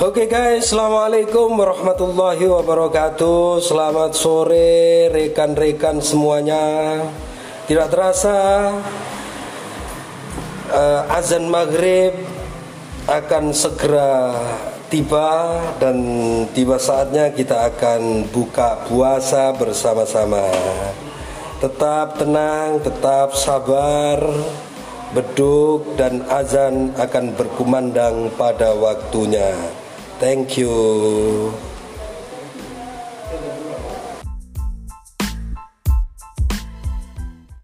Oke guys, Assalamualaikum warahmatullahi wabarakatuh. Selamat sore rekan-rekan semuanya. Tidak terasa uh, Azan maghrib akan segera tiba Dan tiba saatnya kita akan buka puasa bersama-sama. Tetap tenang, tetap sabar beduk dan azan akan berkumandang pada waktunya. Thank you.